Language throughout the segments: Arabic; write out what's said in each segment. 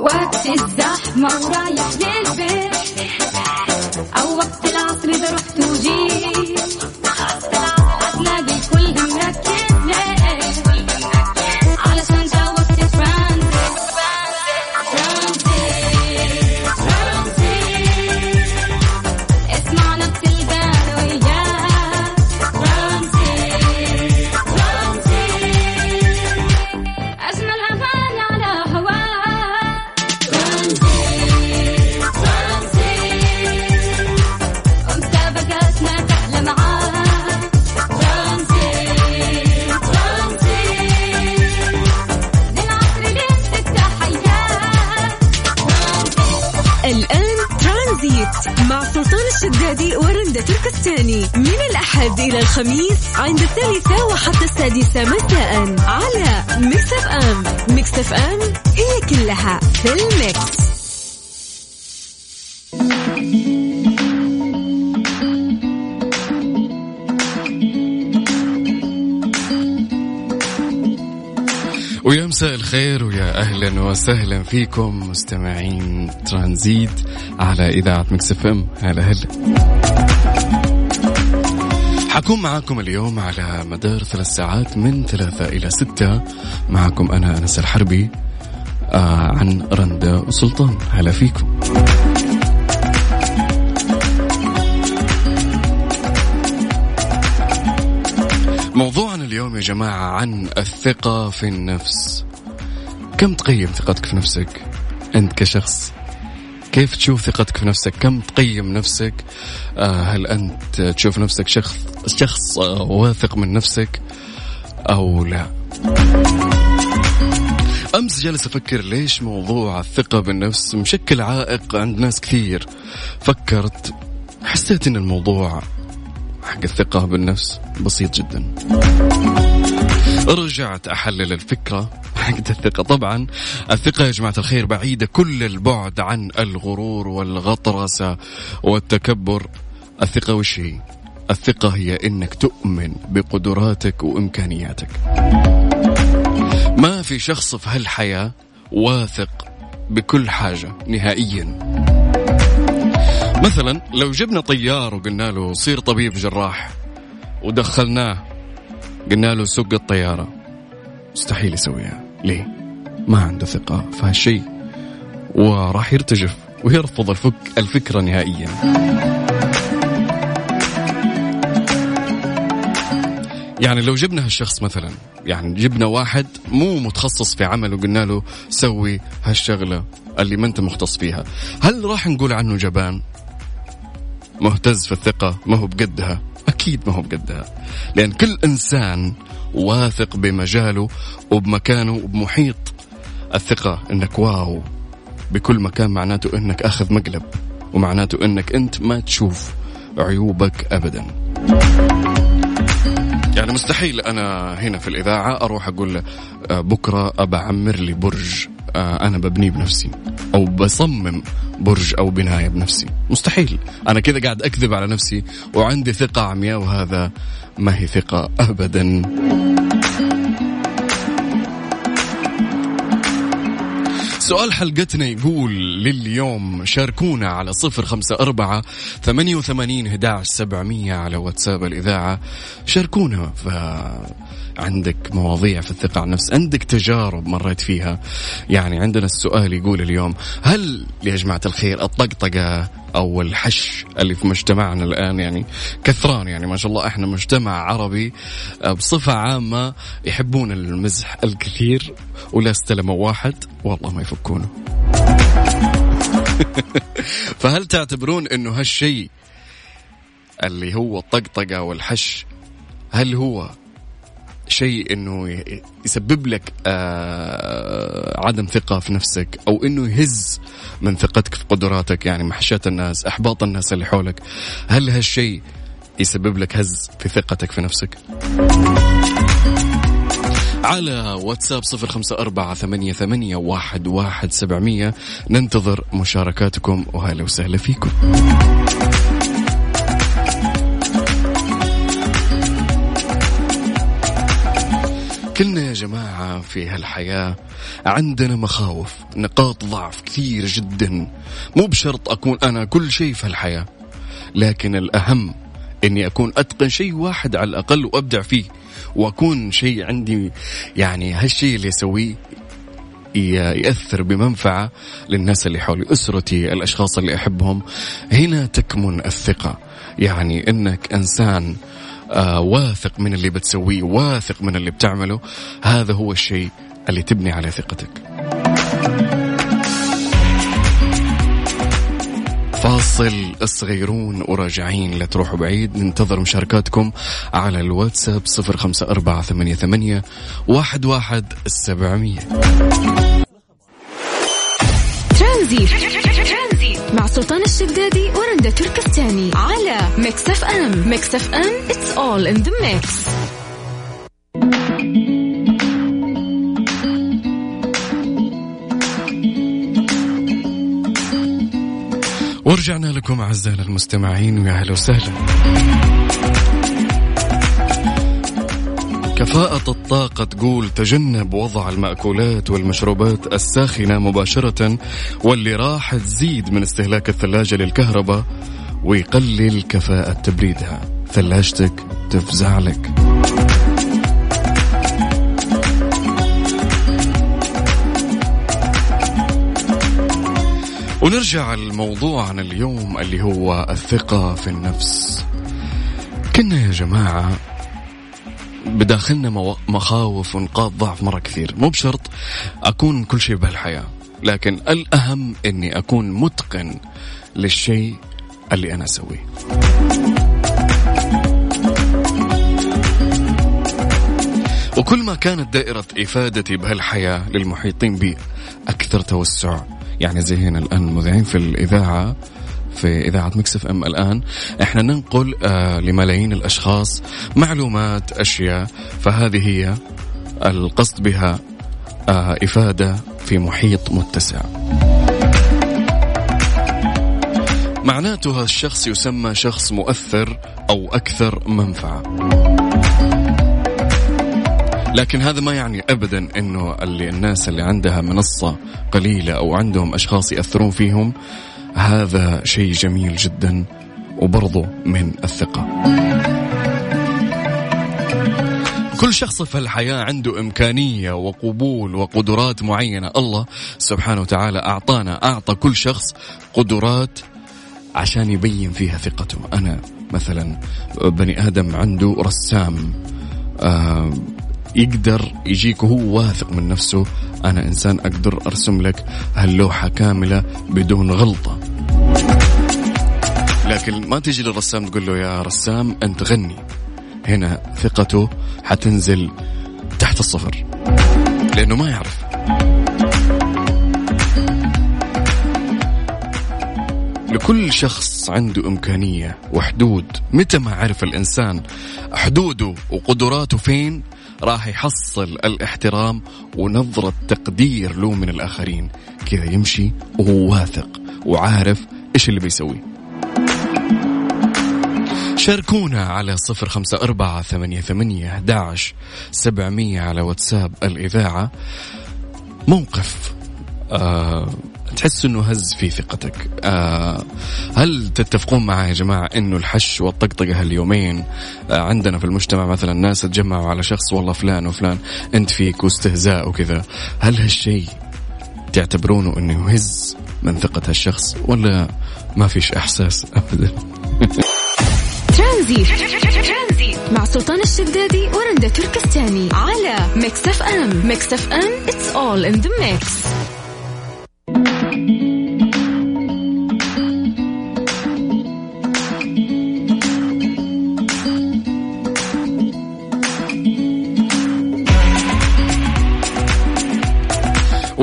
وقت الزحمة ورايح للبيت. أو وقت العصر إذا رحت وجيت. إلى الخميس عند الثالثة وحتى السادسة مساء على Mix FM Mix FM it's all in the mix. ويا مساء الخير ويا أهلا وسهلا فيكم مستمعين ترانزيت على إذاعة Mix FM هلا هلا. حنكون معاكم اليوم على مدار ثلاث ساعات من ثلاثة إلى ستة. معكم أنا أنس الحربي آه عن رندا وسلطان. هلا فيكم. موضوعنا اليوم يا جماعة عن الثقة في النفس. كم تقيم ثقتك في نفسك أنت كشخص؟ كيف تشوف ثقتك في نفسك؟ كم تقيم نفسك؟ آه هل أنت تشوف نفسك شخص شخص آه واثق من نفسك أو لا؟ أمس جالس أفكر ليش موضوع الثقة بالنفس مشكل عائق عند ناس كثير. فكرت حسيت أن الموضوع حق الثقة بالنفس بسيط جدا. رجعت أحلل الفكرة. حق الثقة. طبعا الثقة يا جماعة الخير بعيدة كل البعد عن الغرور والغطرسة والتكبر. الثقة وش هي؟ الثقة هي إنك تؤمن بقدراتك وإمكانياتك. ما في شخص في هالحياة واثق بكل حاجة نهائيا. مثلا لو جبنا طيار وقلنا له صير طبيب جراح ودخلناه قلنا له سوق الطيارة. مستحيل يسويها. ليه؟ ما عنده ثقة في هالشيء وراح يرتجف ويرفض الفك الفكرة نهائيا. يعني لو جبنا هالشخص مثلا يعني جبنا واحد مو متخصص في عمل وقلنا له سوي هالشغلة اللي ما أنت مختص فيها. هل راح نقول عنه جبان؟ مهتز في الثقة ما هو بقدها. أكيد ما هو بقدها. لأن كل إنسان واثق بمجاله وبمكانه وبمحيط الثقة إنك واو. بكل مكان معناته إنك أخذ مقلب ومعناته إنك أنت ما تشوف عيوبك أبدا. يعني مستحيل أنا هنا في الإذاعة أروح أقول له، آه، بكرة أبعمر لي برج آه، أنا ببنيه بنفسي. أو بصمم برج أو بناية بنفسي. مستحيل. أنا كذا قاعد أكذب على نفسي وعندي ثقة عمياء وهذا ما هي ثقة أبدا. سؤال حلقتنا يقول لليوم شاركونا على صفر خمسة أربعة ثمانية وثمانين هداعش سبعمية على واتساب الإذاعة. شاركونا ف عندك مواضيع في الثقة عن النفس عندك تجارب مريت فيها. يعني عندنا السؤال يقول اليوم هل يا جماعة الخير الطقطقة أو الحش اللي في مجتمعنا الآن يعني كثران يعني ما شاء الله إحنا مجتمع عربي آه، بصفة عامة يحبون المزح الكثير ولا استلموا واحد والله ما يفكونه. فهل تعتبرون إنه هالشيء اللي هو الطقطقة والحش هل هو شيء إنه يسبب لك آه عدم ثقة في نفسك أو إنه يهز من ثقتك في قدراتك يعني محشات الناس إحباط الناس اللي حولك. هل هالشيء يسبب لك هز في ثقتك في نفسك؟ على واتساب صفر خمسة أربعة ثمانية, ثمانية واحد, واحد سبعمية. ننتظر مشاركاتكم وهلا وسهلا فيكم. كلنا يا جماعة في هالحياة عندنا مخاوف نقاط ضعف كثير جدا. مو بشرط أكون أنا كل شيء في هالحياة لكن الأهم أني أكون أتقن شيء واحد على الأقل وأبدع فيه وأكون شيء عندي يعني هالشيء اللي أسويه ي- يأثر بمنفعة للناس اللي حولي أسرتي الأشخاص اللي أحبهم. هنا تكمن الثقة يعني أنك إنسان آه واثق من اللي بتسويه واثق من اللي بتعمله. هذا هو الشيء اللي تبني عليه ثقتك. فاصل صغيرون وراجعين لا تروحوا بعيد. ننتظر مشاركاتكم على الواتساب صفر خمسة أربعة ثمانية ثمانية واحد واحد السبعمية ترانزيت. مع سلطان الشدادي ورندا تركستاني على Mix FM. Mix FM it's all in the mix. ورجعنا لكم أعزائنا المستمعين ويا أهلا وسهلا. كفاءة الطاقة تقول تجنب وضع المأكولات والمشروبات الساخنة مباشرة واللي راح تزيد من استهلاك الثلاجة للكهرباء ويقلل كفاءة تبريدها. ثلاجتك تفزع لك. ونرجع لموضوعنا اليوم اللي هو الثقة في النفس. كنا يا جماعة بداخلنا مخاوف ونقاط ضعف مرة كثير. مو بشرط أكون كل شيء بهالحياة لكن الأهم أني أكون متقن للشيء اللي أنا أسويه. وكل ما كانت دائرة إفادتي بهالحياة للمحيطين بي أكثر توسع يعني زي هنا الآن المذيعين في الإذاعة في إذاعة مكسف أم الآن. إحنا ننقل آه لملايين الأشخاص معلومات أشياء فهذه هي القصد بها آه إفادة في محيط متسع. معناته هذا الشخص يسمى شخص مؤثر أو أكثر منفعة. لكن هذا ما يعني ابدا إنه اللي الناس اللي عندها منصة قليلة أو عندهم أشخاص يأثرون فيهم هذا شيء جميل جدا وبرضه من الثقة. كل شخص في الحياة عنده إمكانية وقبول وقدرات معينة، الله سبحانه وتعالى أعطانا أعطى كل شخص قدرات عشان يبين فيها ثقته، أنا مثلا بني آدم عنده رسام آه يقدر يجيك وهو واثق من نفسه أنا إنسان أقدر أرسم لك هاللوحة كاملة بدون غلطة. لكن ما تجي للرسام تقول له يا رسام أنت غني. هنا ثقته حتنزل تحت الصفر. لأنه ما يعرف. لكل شخص عنده إمكانية وحدود. متى ما عرف الإنسان حدوده وقدراته فين راح يحصل الاحترام ونظرة تقدير له من الآخرين. كذا يمشي وهو واثق وعارف إيش اللي بيسويه شاركونا على صفر خمسة أربعة ثمانية ثمانية سبعمية على واتساب الإذاعة. موقف آه تحس إنه هز في ثقتك. آه هل تتفقون معي يا جماعة إنه الحش والطقطقة هاليومين؟ آه عندنا في المجتمع مثلا ناس تجمعوا على شخص والله فلان وفلان أنت فيك واستهزاء وكذا. هل هالشيء تعتبرونه إنه يهز من ثقة هالشخص ولا ما فيش إحساس ابدا؟ ترانزيت. مع سلطان الشدادي ورندا تركستاني على Mix FM. Mix FM it's all in the mix.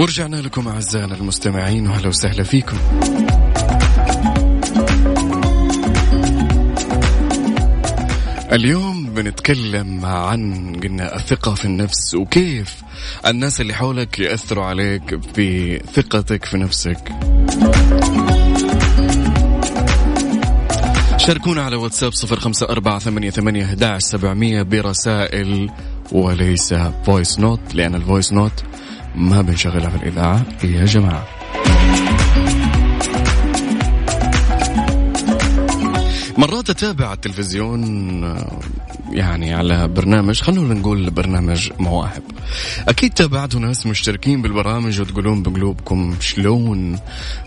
ورجعنا لكم أعزائنا المستمعين واهلا وسهلا فيكم. اليوم بنتكلم عن قلنا الثقة في النفس وكيف الناس اللي حولك يأثروا عليك في ثقتك في نفسك. شاركونا على واتساب صفر خمسة أربعة ثمانية ثمانية برسائل وليس voice note لأن ال voice note ما بنشغلها في الإذاعة. يا جماعة. مرات أتابع التلفزيون آه، يعني على برنامج خلونا نقول برنامج مواهب. أكيد تابعتوا ناس مشتركين بالبرامج وتقولون بقلوبكم شلون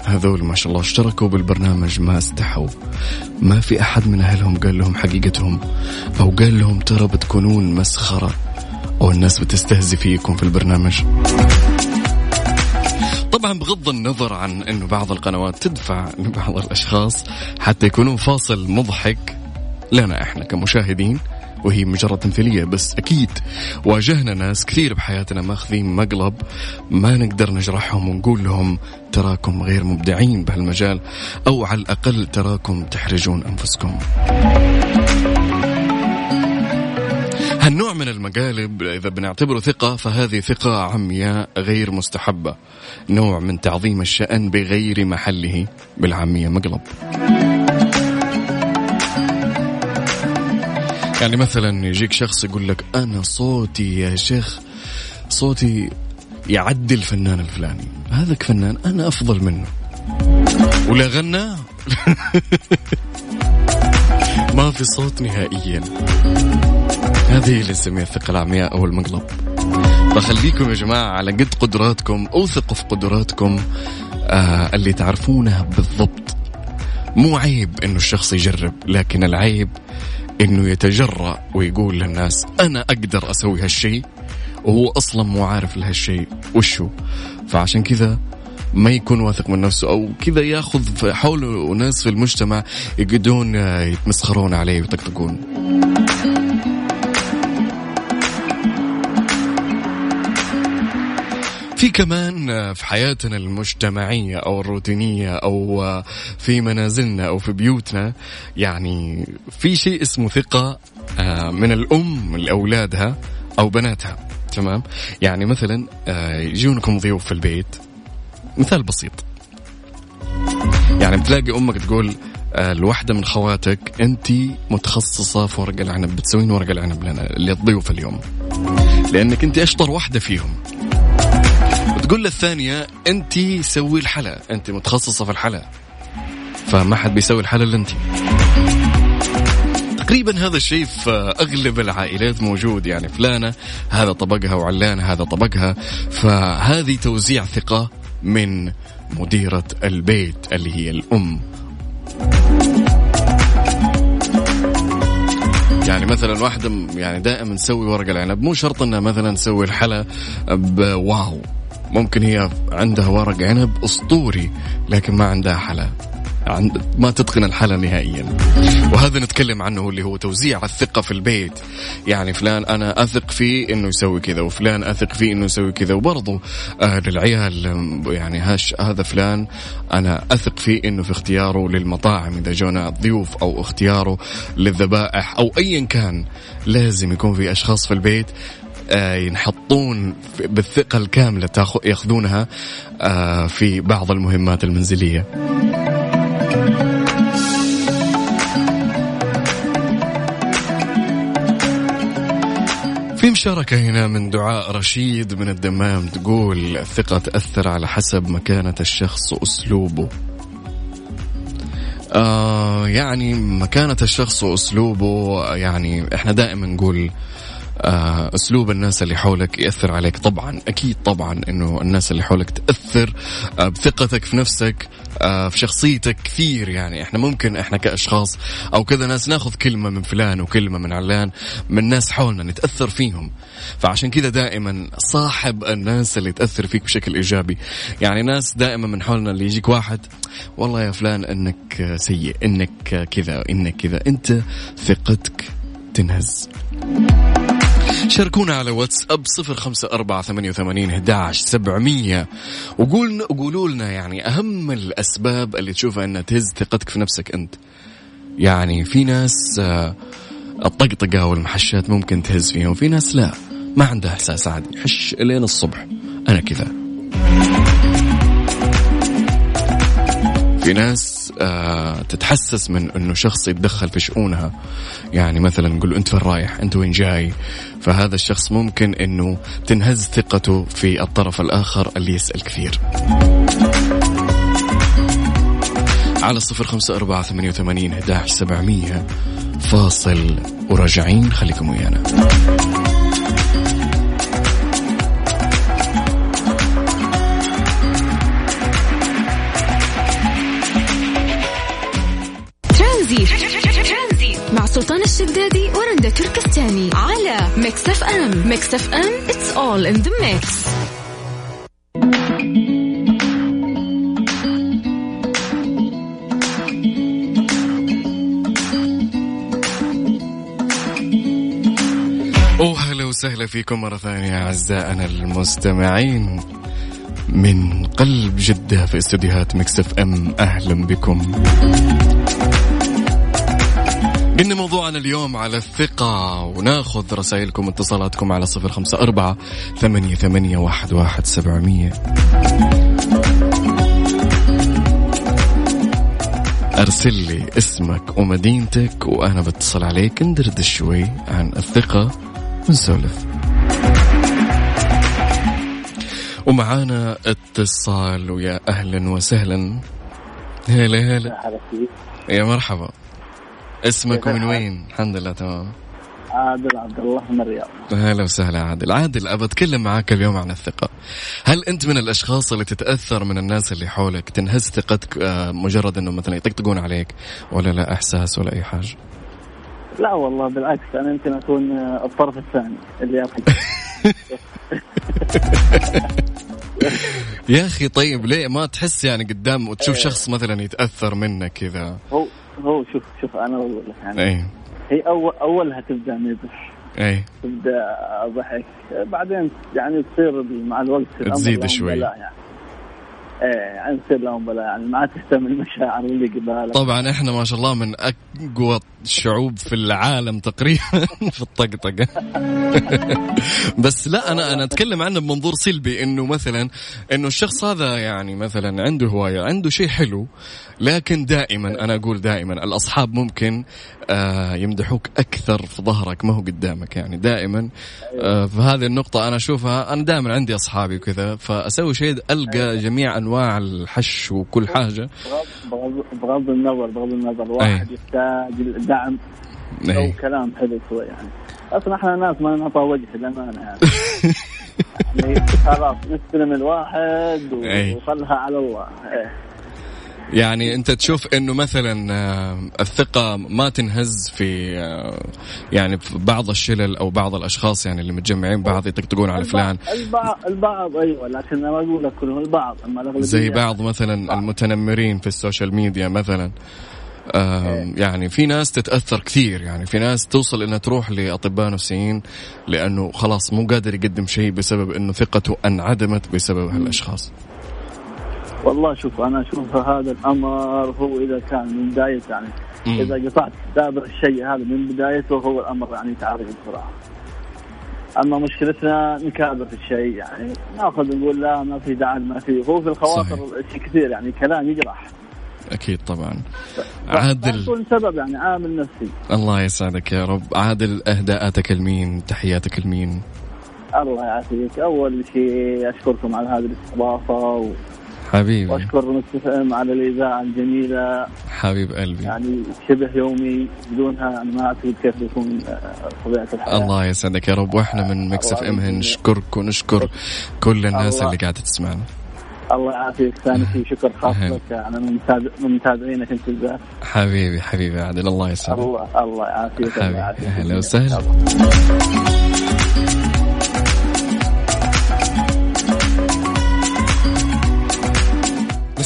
هذول ما شاء الله اشتركوا بالبرنامج ما استحوا. ما في أحد من أهلهم قال لهم حقيقتهم أو قال لهم ترى بتكونون مسخرة. أو الناس بتستهزي فيكم في البرنامج طبعا بغض النظر عن إنه بعض القنوات تدفع لبعض الأشخاص حتى يكونون فاصل مضحك لنا إحنا كمشاهدين وهي مجرد تمثيلية بس أكيد واجهنا ناس كثير بحياتنا ماخذين مقلب ما نقدر نجرحهم ونقول لهم تراكم غير مبدعين بهالمجال أو على الأقل تراكم تحرجون أنفسكم. هالنوع من المقالب إذا بنعتبره ثقة فهذه ثقة عمياء غير مستحبة. نوع من تعظيم الشأن بغير محله بالعامية. مقلب. يعني مثلا يجيك شخص يقول لك أنا صوتي يا شيخ صوتي يعدي الفنان الفلاني. هذاك فنان أنا أفضل منه. ولا غنى؟ ما في صوت نهائيا. هذه اللي نسميها الثقة العمياء أو المقلب. فخليكم يا جماعة على قد قدراتكم أوثقوا في قدراتكم آه اللي تعرفونها بالضبط. مو عيب إنه الشخص يجرب لكن العيب إنه يتجرأ ويقول للناس أنا أقدر أسوي هالشيء وهو أصلا مو عارف لهالشيء وشو؟ فعشان كذا ما يكون واثق من نفسه أو كذا ياخذ حوله ناس في المجتمع يقعدون آه، يتمسخرون عليه ويطقطقون. في كمان آه، في حياتنا المجتمعية أو الروتينية أو آه، في منازلنا أو في بيوتنا يعني في شيء اسمه ثقة آه، من الأم لأولادها أو بناتها تمام؟ يعني مثلا آه، يجونكم ضيوف في البيت مثال بسيط. يعني بتلاقي أمك تقول آه، لواحده من خواتك أنت متخصصة في ورق العنب بتسوين ورق العنب لنا للضيوف اليوم. لأنك أنت أشطر واحدة فيهم. وتقول للثانيه انت سوي الحلا انت متخصصة في الحلا. فما حد بيسوي الحلا إلا انت. تقريبا هذا الشيء في أغلب العائلات موجود يعني فلانة هذا طبقها وعلانة هذا طبقها. فهذه توزيع ثقة من مديرة البيت اللي هي الأم. يعني مثلا واحدة يعني دائما تسوي ورق العنب. مو شرط إنها مثلا تسوي الحلا بواو ممكن هي عندها ورق عنب أسطوري لكن ما عندها حلا. عند ما تتقن الحلا نهائيا. وهذا نتكلم عنه اللي هو توزيع الثقة في البيت. يعني فلان أنا أثق فيه إنه يسوي كذا وفلان أثق فيه إنه يسوي كذا. وبرضه آه للعيال يعني هاش هذا فلان أنا أثق فيه إنه في اختياره للمطاعم إذا جونا ضيوف أو اختياره للذبائح أو أيا كان لازم يكون في أشخاص في البيت ينحطون في- بالثقة الكاملة ياخذونها آه، في بعض المهمات المنزلية. في مشاركة هنا من دعاء رشيد من الدمام تقول الثقة تأثر على حسب مكانة الشخص وأسلوبه. آه يعني مكانة الشخص وأسلوبه يعني إحنا دائما نقول آه أسلوب الناس اللي حولك يأثر عليك. طبعا أكيد طبعا أنه الناس اللي حولك تأثر آه بثقتك في نفسك آه في شخصيتك كثير يعني. إحنا ممكن إحنا كأشخاص أو كذا ناس ناخذ كلمة من فلان وكلمة من علان من ناس حولنا نتأثر فيهم. فعشان كذا دائما صاحب الناس اللي تأثر فيك بشكل إيجابي. يعني ناس دائما من حولنا اللي يجيك واحد والله يا فلان إنك سيء إنك كذا إنك كذا أنت ثقتك تنهز. شاركونا على واتساب صفر خمسة أربعة ثمانية وثمانين أحداش سبعمية وقولنا قولوا لنا يعني أهم الأسباب اللي تشوفها أنها تهز ثقتك في نفسك أنت. يعني في ناس آه، الطقطقة والمحشات ممكن تهز فيهم في ناس لا. ما عندها إحساس عادي. حش لين الصبح. أنا كذا. في ناس آه تتحسس من إنه شخص يتدخل في شؤونها. يعني مثلا نقول أنت وين رايح؟ أنت وين جاي؟ فهذا الشخص ممكن إنه تنهز ثقته في الطرف الآخر اللي يسأل كثير. على صفر خمسة أربعة ثمانية وثمانين أحداش سبعمية فاصل وراجعين خليكم ويانا. سلطان الشدادي ورندا تركستاني على Mix FM Mix FM it's all in the mix. أهلا وسهلا فيكم مرة ثانية أعزائنا المستمعين. من قلب جدة في استديوهات Mix FM أهلا بكم. قلنا موضوعنا اليوم على الثقة وناخذ رسائلكم واتصالاتكم على صفر خمسة أربعة ثمانية, ثمانية واحد, واحد سبعمية. أرسل لي اسمك ومدينتك وأنا بتصل عليك. ندردش شوي عن الثقة ونسولف. ومعانا اتصال ويا أهلا وسهلا. هلا هلا. يا مرحبا. اسمك ومن؟ وين؟ الحمد لله تمام عادل عبد الله من الرياض هلا وسهلا عادل عادل أبى أتكلم معاك اليوم عن الثقة هل أنت من الأشخاص اللي تتأثر من الناس اللي حولك تنهز ثقتك آه، مجرد أنه مثلا يطقطقون عليك ولا لا إحساس ولا أي حاجة لا والله بالعكس أنا يمكن أكون آه، الطرف الثاني اللي ياخذ يا أخي طيب ليه ما تحس يعني قدام وتشوف إيه. شخص مثلا يتأثر منك كذا هو هو شوف شوف أنا بقول لك يعني. أي هي اول أولها تبدأ مزح أي تبدأ ضحك. بعدين يعني تصير مع الوقت تزيد شوي. يعني. إيه تصير لهم بلاء يعني ما تهتم المشاعر اللي قبالك. طبعا إحنا ما شاء الله من أقوى الشعوب في العالم تقريبا في الطقطقة. بس لا أنا أنا أتكلم عنه بمنظور سلبي إنه مثلا إنه الشخص هذا يعني مثلا عنده هواية عنده شيء حلو لكن دائما أنا أقول دائما الأصحاب ممكن آه يمدحوك أكثر في ظهرك ما هو قدامك يعني دائما. آه في هذه النقطة أنا أشوفها أنا دائما عندي أصحابي وكذا فأسوي شيء ألقى جميع أنواع الحش وكل حاجة بغض- النظر بغض النظر واحد يحتاج الدعم أو إيه. كلام حلو شوي يعني أصلا إحنا ناس ما نعطى وجه للأمانة يعني يعني خلاص نستلم الواحد أي. وخلها على الله إيه. يعني انت تشوف انه مثلا آه، الثقة ما تنهز في آه، يعني في بعض الشلل أو بعض الأشخاص يعني اللي متجمعين بعض يطقطقون على فلان. البعض البعض أيوه لكن أنا ما أقول لك كلهم البعض أما الاغلبيه زي بعض مثلا المتنمرين في ال social media مثلا. آم، يعني في ناس تتأثر كثير يعني في ناس توصل إنها تروح لأطباء نفسيين لأنه خلاص مو قادر يقدم شيء بسبب إنه ثقته انعدمت بسبب هالأشخاص. والله شوف أنا أشوف هذا الأمر هو إذا كان من بداية يعني مم. إذا قطعت دابر الشيء هذا من بدايته هو الأمر يعني تعرف بسرعة أما مشكلتنا نكابر في الشيء يعني نأخذ نقول لا ما في داعي ما في هو في الخواطر شيء كثير يعني كلام يجرح. أكيد طبعا. عادل. سبب يعني عامل نفسي. الله يسعدك يا رب. عادل أهداءاتك لمين تحياتك لمين الله يعافيك. أول شيء أشكركم على هذه الاستضافة حبيبي. وأشكر مستفهم على الإذاعة الجميلة. حبيب قلبي. يعني شبه يومي بدونها يعني ما اعتقد كيف بيكون آه، طبيعة الحياة. الله يسعدك يا رب. وإحنا من مكسف امه نشكرك ونشكر كل الناس الله. اللي قاعدة تسمعنا. الله يعافيك. ثاني شيء شكر خاص. لك يعني من متابع- من متابعينك أنت بالذات حبيبي حبيبي عادل. الله يسعدك. الله الله يعافيك. حبيبي. يعافيك. أهلا وسهلا.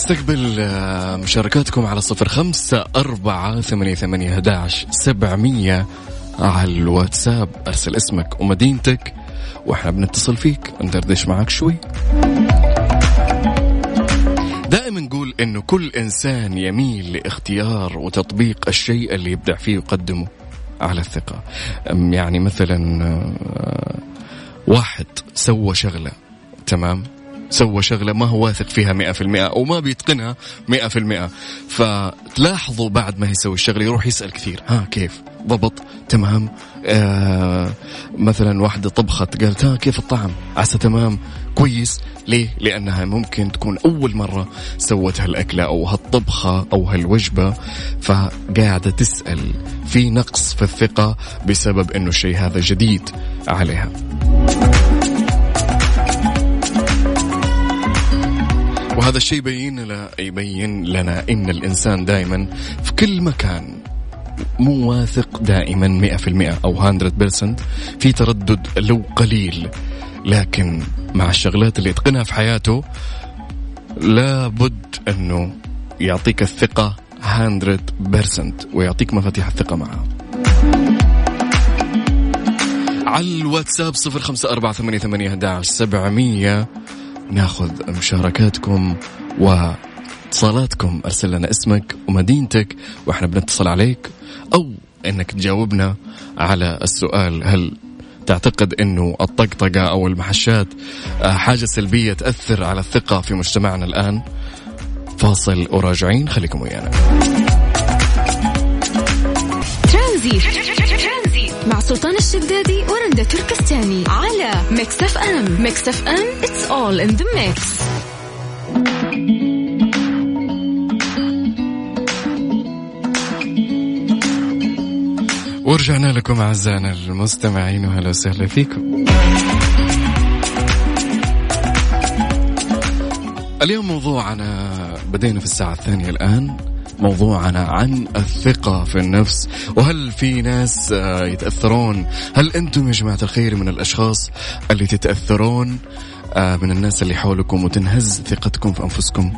نستقبل آه، مشاركاتكم على صفر خمسة أربعة ثمانية ثمانية هداش سبعمية على الواتساب. أرسل اسمك ومدينتك وإحنا بنتصل فيك. ندردش معك شوي. دائما نقول إنه كل إنسان يميل لاختيار وتطبيق الشيء اللي يبدع فيه ويقدمه على الثقة. يعني مثلا آه، واحد سوى شغلة تمام؟ سوى شغلة ما هو واثق فيها مئة في المئة أو ما بيتقنها مئة في المئة. فتلاحظوا بعد ما يسوي الشغلة يروح يسأل كثير. ها كيف؟ ضبط؟ تمام. آه مثلا واحدة طبخت قالت ها كيف الطعم؟ عسى تمام. كويس. ليه؟ لأنها ممكن تكون أول مرة سوت هالأكلة أو هالطبخة أو هالوجبة. فقاعدة تسأل في نقص في الثقة بسبب أنه الشيء هذا جديد عليها. وهذا الشيء يبين لنا يبين لنا إن الإنسان دائما في كل مكان مو واثق دائما 100% أو 100% في تردد لو قليل. لكن مع الشغلات اللي يتقنها في حياته لابد أنه يعطيك الثقة 100% ويعطيك مفاتيح الثقة معها على الواتساب صفر خمسة أربعة ثمانية ثمانية سبعمية ناخذ مشاركاتكم واتصالاتكم. أرسل لنا اسمك ومدينتك وإحنا بنتصل عليك أو إنك تجاوبنا على السؤال هل تعتقد إنه الطقطقة أو الحشات آه، حاجة سلبية تأثر على الثقة في مجتمعنا الآن؟ فاصل وراجعين خليكم ويانا. ترانزيت. مع سلطان الشدادي ورندا تركستاني على Mix FM. Mix FM it's all in the mix. ورجعنا لكم أعزائنا المستمعين وهلا وسهلا فيكم. اليوم موضوعنا بدينا في الساعة الثانية الآن. موضوعنا عن الثقة في النفس وهل في ناس آه، يتأثرون؟ هل أنتم يا جماعة الخير من الأشخاص اللي تتأثرون آه، من الناس اللي حولكم وتنهز ثقتكم في أنفسكم؟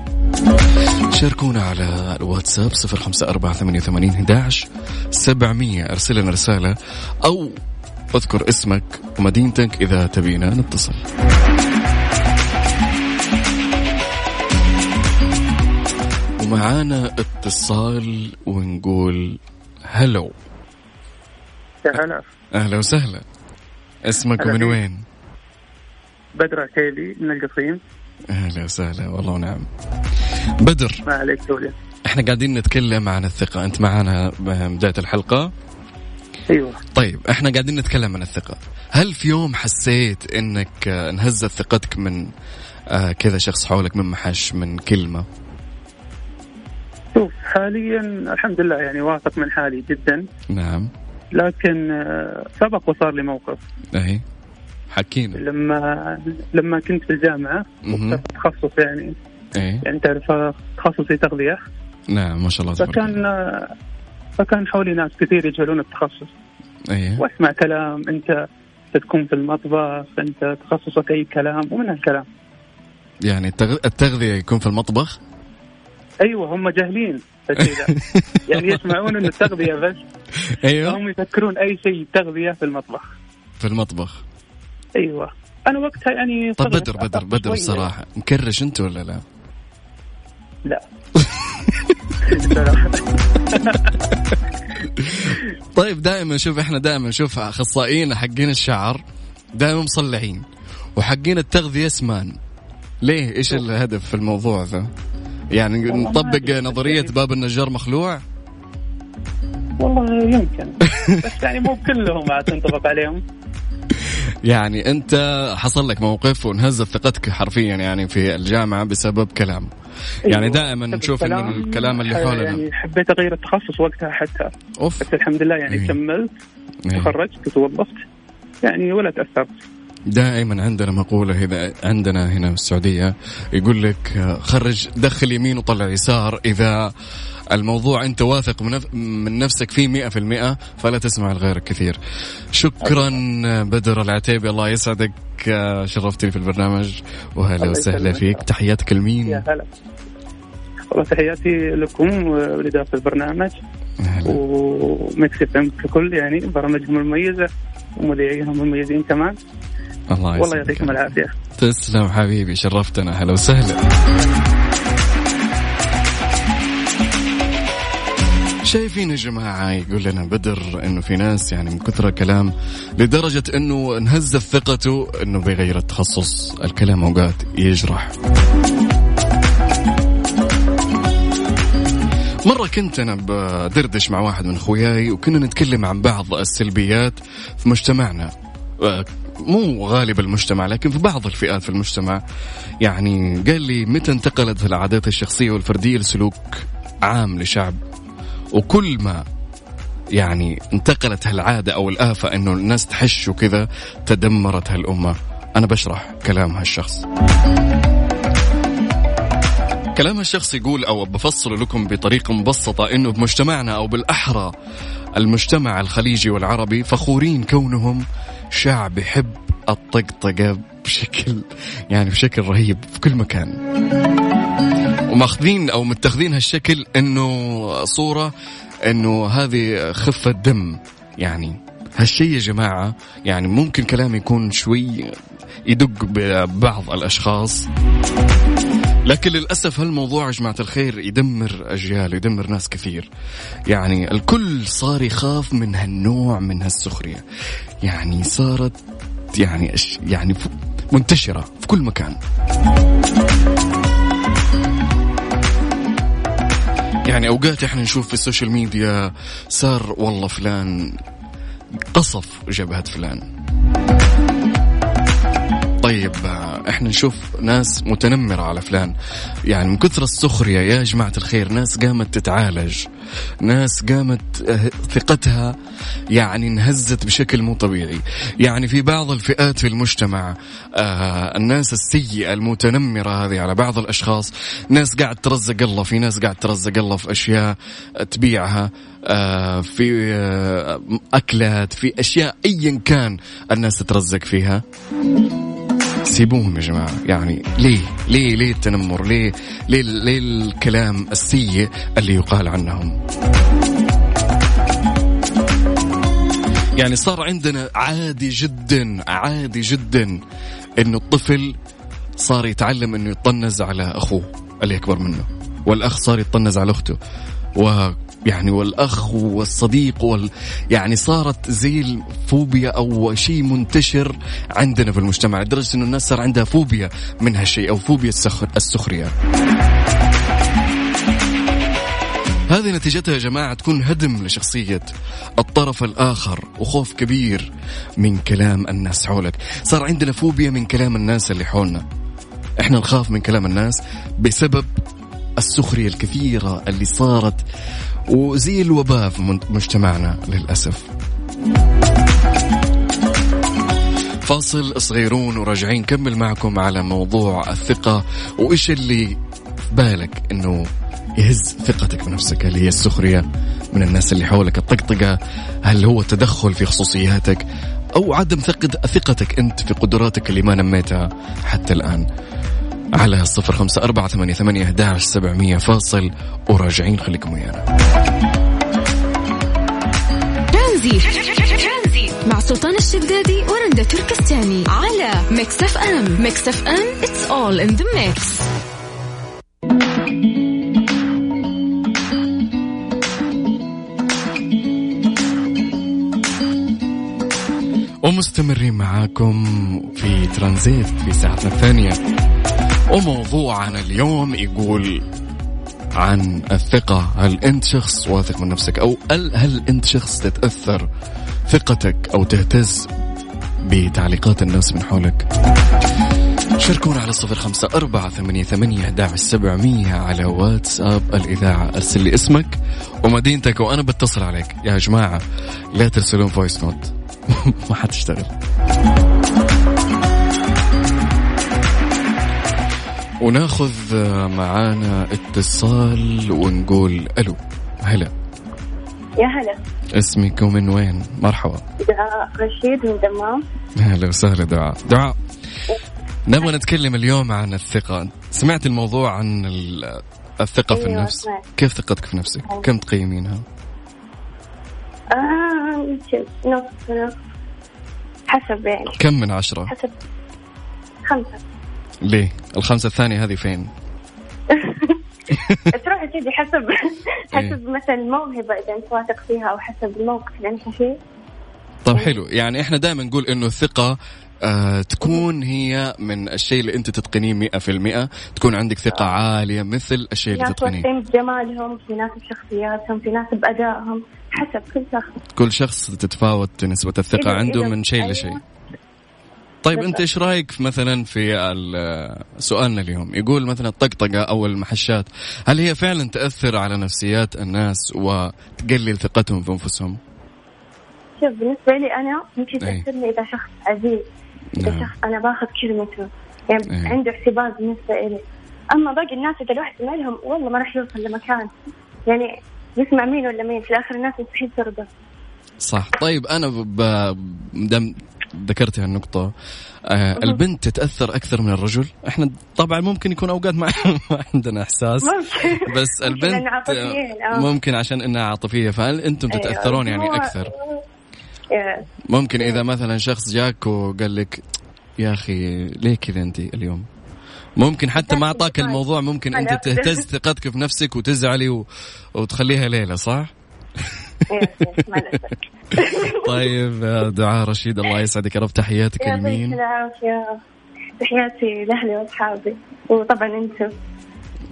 شاركونا على الواتساب صفر خمسة أربعة ثمانية وثمانين سبعمية أرسل لنا رسالة أو اذكر اسمك ومدينتك إذا تبينا نتصل. ومعانا اتصال ونقول هلو. يا هلا أهلا وسهلا. اسمك فيك. وين؟ بدر عتيبي من القصيم. أهلا وسهلا والله ونعم بدر. ما عليك تولي. إحنا قاعدين نتكلم عن الثقة. أنت معنا بداية الحلقة؟ أيوه. طيب إحنا قاعدين نتكلم عن الثقة. هل في يوم حسيت إنك آه، انهزت ثقتك من آه كذا شخص حولك من محش من كلمة؟ شوف حاليا الحمد لله يعني واثق من حالي جدا. نعم. لكن آه، سبق وصار لي موقف. اهي حكينا. لما لما كنت في الجامعة تخصص يعني. إيه يعني تعرف آه، تخصصي تغذية. نعم ما شاء الله تبارك الله. فكان آه، فكان حولي ناس كثير يجهلون التخصص. إيه واسمع كلام أنت تكون في المطبخ أنت تخصصك أي كلام ومن هالكلام. يعني التغ... التغذية يكون في المطبخ؟ أيوه هم جاهلين. يعني يسمعون إنه التغذية بس أيوه. هم يفكرون أي شيء تغذية في المطبخ. في المطبخ. أيوه. أنا وقتها يعني طب بدر بدر بدر شوية. الصراحة. مكرش أنت ولا لا؟ لا. طيب دائما شوف إحنا دائما نشوف أخصائيين حقين الشعر دائما مصلحين. وحقين التغذية سمان ليه؟ إيش الهدف في الموضوع ذا؟ يعني نطبق أدري. نظرية باب النجار مخلوع والله يمكن بس يعني مو كلهم عاد تنطبق عليهم يعني أنت حصل لك موقف وانهزت ثقتك حرفيا يعني في الجامعة بسبب كلام يعني أيوة. دائما نشوف انه الكلام- اللي حولنا يعني حبيت أغير التخصص وقتها حتى أوف بس الحمد لله يعني إيه. كملت إيه. تخرجت وتوظفت يعني ولا تأثرت دائما عندنا مقولة إذا عندنا هنا في السعودية يقول لك خرج دخل يمين وطلع يسار. إذا الموضوع أنت واثق من نف- من نفسك فيه مئة في المئة فلا تسمع لغيرك كثير. شكرا بدر العتيبي الله يسعدك شرفتني في البرنامج وهلا وسهلا. فيك. تحياتك لمين؟ يا هلا. والله تحياتي لكم ولإدارة البرنامج. وميكس إف إم ككل يعني برامجهم المميزة ومذيعيهم المميزين كمان. الله والله يسعدك يعطيكم العافية. تسلم حبيبي شرفتنا. هلا شايفين يا جماعة يقول لنا بدر إنه في ناس يعني من كثر الكلام لدرجة إنه انهزت ثقته إنه بيغير التخصص الكلام أوقات يجرح. مرة كنت أنا بدردش مع واحد من أخوياي وكنا نتكلم عن بعض السلبيات في مجتمعنا. آه، مو غالب المجتمع لكن في بعض الفئات في المجتمع. يعني قال لي متى انتقلت العادات الشخصية والفردية لسلوك عام لشعب؟ وكل ما يعني انتقلت هالعادة أو الآفة أنه الناس تحش وكذا تدمرت هالأمة. أنا بشرح كلام هالشخص. كلام الشخص يقول أو بفصل لكم بطريقة مبسطة إنه بمجتمعنا أو بالأحرى المجتمع الخليجي والعربي فخورين كونهم شعب يحب الطقطقة بشكل يعني بشكل رهيب في كل مكان. وماخذين أو متخذين هالشكل إنه صورة إنه هذه خفة دم يعني هالشيء يا جماعة يعني ممكن كلام يكون شوي يدق ببعض الأشخاص لكن للأسف هالموضوع يا جماعة الخير يدمر أجيال يدمر ناس كثير. يعني الكل صار يخاف من هالنوع من هالسخرية. يعني صارت يعني أش يعني منتشرة في كل مكان. يعني أوقات إحنا نشوف في السوشيال ميديا صار والله فلان قصف جبهة فلان. طيب آه، إحنا نشوف ناس متنمرة على فلان. يعني من كثر السخرية يا جماعة الخير ناس قامت تتعالج. ناس قامت آه، ثقتها يعني انهزت بشكل مو طبيعي. يعني في بعض الفئات في المجتمع آه الناس السيئة المتنمرة هذه على بعض الأشخاص ناس قاعد ترزق الله في ناس قاعد ترزق الله في أشياء تبيعها آه في آه أكلات في أشياء أيا كان الناس تترزق فيها. سيبوهم يا جماعة. يعني ليه؟ ليه؟ ليه التنمر؟ ليه؟ ليه, ليه الكلام السيء اللي يقال عنهم؟ يعني صار عندنا عادي جدا عادي جدا انه الطفل صار يتعلم إنه يطنز على أخوه اللي أكبر منه والأخ صار يطنز على أخته. يعني والأخ والصديق وال يعني صارت زي الفوبيا أو شيء منتشر عندنا في المجتمع لدرجة إنه الناس صار عندها فوبيا من هالشيء أو فوبيا السخر السخرية. هذه نتيجتها يا جماعة تكون هدم لشخصية الطرف الآخر وخوف كبير من كلام الناس حولك صار عندنا فوبيا من كلام الناس اللي حولنا إحنا نخاف من كلام الناس بسبب السخرية الكثيرة اللي صارت وزي الوباء في مجتمعنا للأسف. فاصل صغيرون وراجعين نكمل معكم على موضوع الثقة. وإيش اللي بالك إنه يهز ثقتك بنفسك؟ هل هي السخرية من الناس اللي حولك الطقطقة؟ هل هو التدخل في خصوصياتك؟ أو عدم ثقت- ثقتك أنت في قدراتك اللي ما نميتها حتى الآن؟ على الصفر خمسة أربعة ثمانية ثمانية أحداش سبعمية فاصل. وراجعين خليكم ويانا. ترانزيت مع سلطان الشدادي ورندا تركستاني على Mix FM. Mix FM it's all in the mix. ومستمرين معاكم في ترانزيت في ساعتنا الثانية. وموضوعنا اليوم يقول عن الثقة. هل أنت شخص واثق من نفسك؟ أو هل, أنت شخص تتأثر ثقتك أو تهتز بتعليقات الناس من حولك؟ شاركونا على صفر خمسة أربعة ثمانية ثمانية سبعمية على واتساب. الإذاعة أرسل لي اسمك ومدينتك وأنا بتصل عليك. يا جماعة لا ترسلون voice note ما حتشتغل. وناخذ معانا اتصال ونقول ألو. هلا. يا هلا. اسمك ومن وين؟ مرحبا. دعاء رشيد من دمام. هلا وسهلا دعاء. دعاء. نبغى نتكلم اليوم عن الثقة. سمعت الموضوع عن ال- الثقة في أيوة، النفس. كيف ثقتك في نفسك؟ كم تقيمينها؟ آه نص نص. حسب يعني. كم من عشرة؟ حسب. خمسة. ليه الخمسة الثانية هذه فين؟ تروح تجي حسب حسب حسب مثلا الموهبة إذا أنت واثق فيها أو حسب الموقف اللي أنت فيه. طيب حلو. يعني إحنا دائما نقول إنه الثقة آه تكون هي من الشيء اللي أنت تتقنيه مئة في المئة. تكون عندك ثقة عالية مثل الشيء في اللي ناس تتقنيه. واثقين بجمالهم في ناس بشخصياتهم في ناس بأدائهم حسب كل شخص. كل شخص تتفاوت نسبة الثقة عنده من شيء أيوة. لشيء طيب أنت. إيش رأيك مثلا في ال- سؤالنا اليوم يقول مثلا الطقطقة أو المحشات هل هي فعلا تأثر على نفسيات الناس وتقلل ثقتهم في أنفسهم؟ شوف بالنسبة لي أنا يمكن أي. تأثرني إذا شخص عزيز إذا نعم. شخص أنا باخذ كلمته يعني أي. عنده اعتبار بالنسبة إلي أما باقي الناس إذا الواحد سمع لهم والله ما راح يوصل لمكان يعني يسمع مين ولا مين في الآخر الناس مستحيل ترضى صح طيب أنا ب... ب... دم ذكرت هالنقطة آه البنت تتأثر أكثر من الرجل إحنا طبعا ممكن يكون أوقات ما, ما عندنا إحساس بس البنت عاطفيين، آه. ممكن عشان إنها عاطفية فهل أنتم أيوة. تتأثرون يعني إيه. ممكن إذا مثلا شخص جاك وقال لك يا أخي ليه كذا أنت اليوم ممكن حتى ما أعطاك الموضوع ممكن أنا- تهتز ثقتك في نفسك وتزعلي. وتخليها ليلة صح؟ إيه،. طيب يا دعاء رشيد الله يسعدك يا رب تحياتك يعطيك لمين؟ العافية تحياتي لأهلي وأصحابي وطبعا أنتم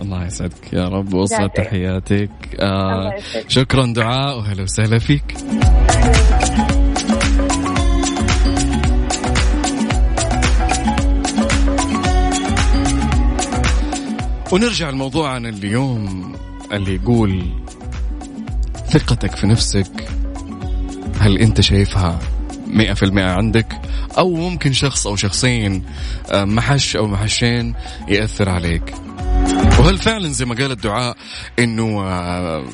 الله يسعدك يا رب وصلت. تحياتك آه. شكرا دعاء واهلا وسهلا فيك ونرجع لموضوعنا اليوم اللي يقول ثقتك في نفسك. هل أنت شايفها مئة في المئة عندك؟ أو ممكن شخص أو شخصين آه، محش أو محشين يأثر عليك. وهل فعلا زي ما قال الدعاء إنه آه،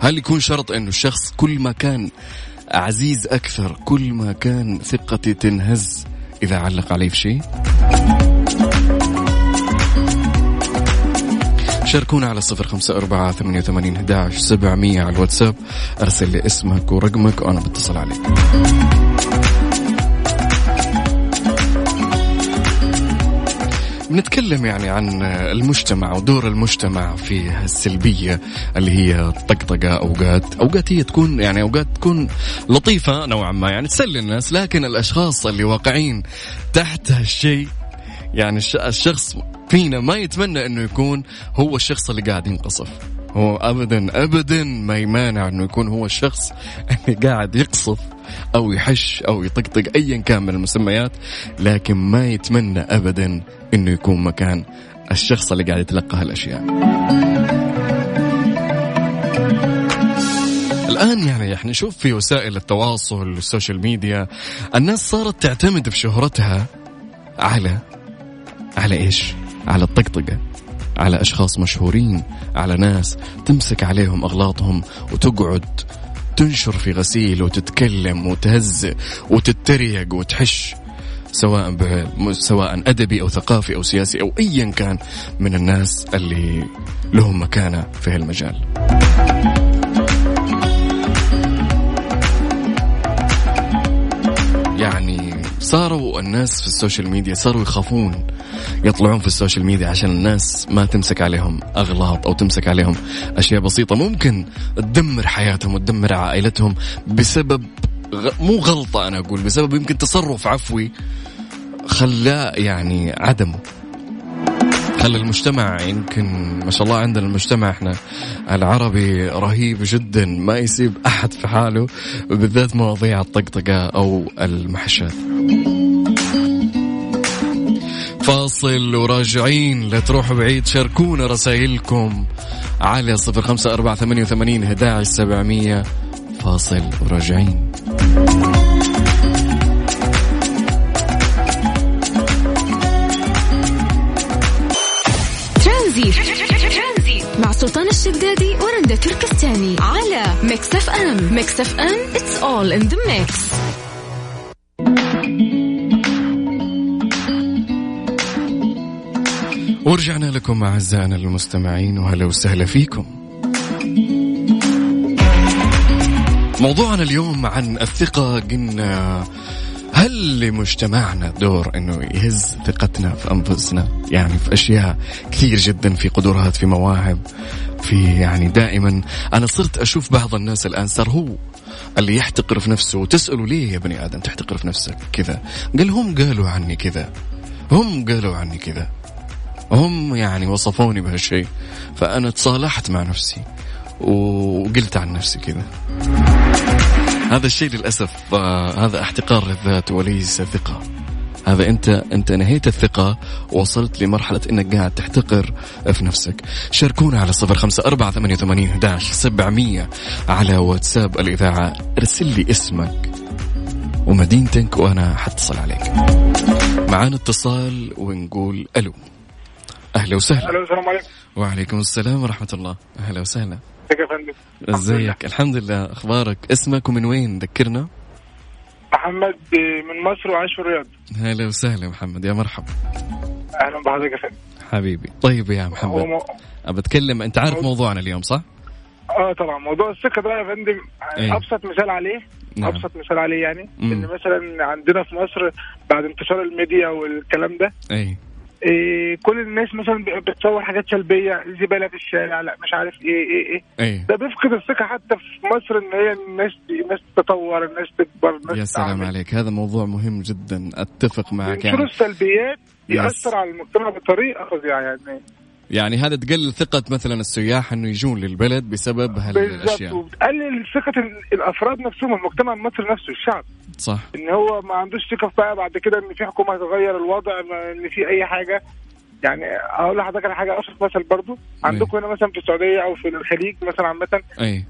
هل يكون شرط إنه الشخص كل ما كان عزيز أكثر كل ما كان ثقتي تنهز إذا علق علي في شيء؟ شاركونا على صفر خمسة أربعة ثمانية وثمانين أحداش سبعمية على الواتساب. أرسل لي اسمك ورقمك وأنا بتصل عليك. بنتكلم يعني عن المجتمع ودور المجتمع في السلبية اللي هي الطقطقة أوقات. أوقات هي تكون يعني أوقات تكون لطيفة نوعا ما يعني تسلي الناس لكن الأشخاص اللي واقعين تحت هالشيء يعني الش- الشخص فينا ما يتمنى إنه يكون هو الشخص اللي قاعد ينقصف. هو ابدا ابدا ما يمانع إنه يكون هو الشخص اللي قاعد يقصف أو يحش أو يطقطق ايا كان من المسميات لكن ما يتمنى ابدا إنه يكون مكان الشخص اللي قاعد يتلقى هالأشياء. الآن يعني إحنا نشوف في وسائل التواصل وال social media الناس صارت تعتمد في شهرتها على على إيش؟ على الطقطقة على أشخاص مشهورين على ناس تمسك عليهم أغلاطهم وتقعد تنشر في غسيل وتتكلم وتهزئ وتتريق وتحش سواء. سواء أدبي أو ثقافي أو سياسي أو ايا كان من الناس اللي لهم مكانة في هالمجال. يعني صاروا الناس في ال social media صاروا يخافون يطلعون في ال social media عشان الناس ما تمسك عليهم أغلاط أو تمسك عليهم أشياء بسيطة ممكن تدمر حياتهم وتدمر عائلتهم بسبب. مو غلطة أنا أقول بسبب يمكن تصرف عفوي خلاه يعني عدمه خلى المجتمع يمكن ما شاء الله عندنا المجتمع إحنا العربي رهيب جدا ما يسيب أحد في حاله بالذات مواضيع الطقطقة أو المحشات فاصل وراجعين. لا تروحوا بعيد شاركونا رسائلكم على صفر خمسة أربعة ثمانية وثمانين أحد سبعمية. فاصل وراجعين. مع سلطان الشدادي ورندا تركستاني على Mix FM. Mix FM it's all in the mix. ورجعنا لكم أعزائنا المستمعين وهلا وسهلا فيكم. موضوعنا اليوم عن الثقة قلنا هل لمجتمعنا دور إنه يهز ثقتنا في أنفسنا؟ يعني في أشياء كثير جدا في قدرات في مواهب في يعني دائما. أنا صرت أشوف بعض الناس الآن صار هو اللي يحتقر في نفسه. وتساله ليه يا بني آدم تحتقر في نفسك كذا؟ قال هم قالوا عني كذا هم قالوا عني كذا. هم يعني وصفوني بهالشيء. فأنا تصالحت مع نفسي وقلت عن نفسي كذا. هذا الشيء للأسف آه هذا احتقار للذات وليس ثقة. هذا أنت أنت نهيت الثقة وصلت لمرحلة إنك قاعد تحتقر في نفسك. شاركونا على صفر خمسة أربعة ثمانية وثمانين إحداش سبعمئه على واتساب الإذاعة. ارسل لي اسمك ومدينتك وأنا حتصل عليك. معانا اتصال ونقول ألو. أهلا وسهلا. ألو السلام عليكم. وعليكم السلام ورحمة الله. أهلا وسهلا. ازيك يا فندم إزيك؟ الحمد لله. أخبارك؟ اسمك ومن وين؟ ذكرنا. محمد من مصر وعايش في الرياض. هلا وسهلا محمد. يا مرحبا. أهلا بحضرتك يا فندم. حبيبي. طيب يا محمد. مو... أبى أتكلم. أنت عارف موضوعنا اليوم صح؟ آه طبعا. موضوع الثقة ده يا فندم إيه. أبسط مثال عليه. نعم. أبسط مثال عليه يعني. مم. إن مثلا عندنا في مصر بعد انتشار الميديا والكلام ده أي إيه كل الناس مثلا بتصور حاجات سلبية زبالة في الشارع لا مش عارف إيه إيه إيه. أي ده بيفقد الثقة حتى في مصر إن هي الناس الناس تتطور الناس تكبر الناس يا سلام تعمل. عليك. هذا موضوع مهم جدا. أتفق معك يعني. السلبيات. يأثر على المجتمع بطريقة فظيعة يعني. يعني هذا تقلل ثقة مثلا السياح أنه يجون للبلد بسبب وبتقلل ثقة ال- الأفراد نفسهم المجتمع المصري نفسه الشعب. صح. إن هو ما عندوش في بقى بعد كده إن في حكومة هتغير الوضع إن في أي حاجة. يعني أقول لحضرتك على حاجة ابسط مثل برضو عندكم هنا مثلا في السعودية أو في الخليج مثلا عامة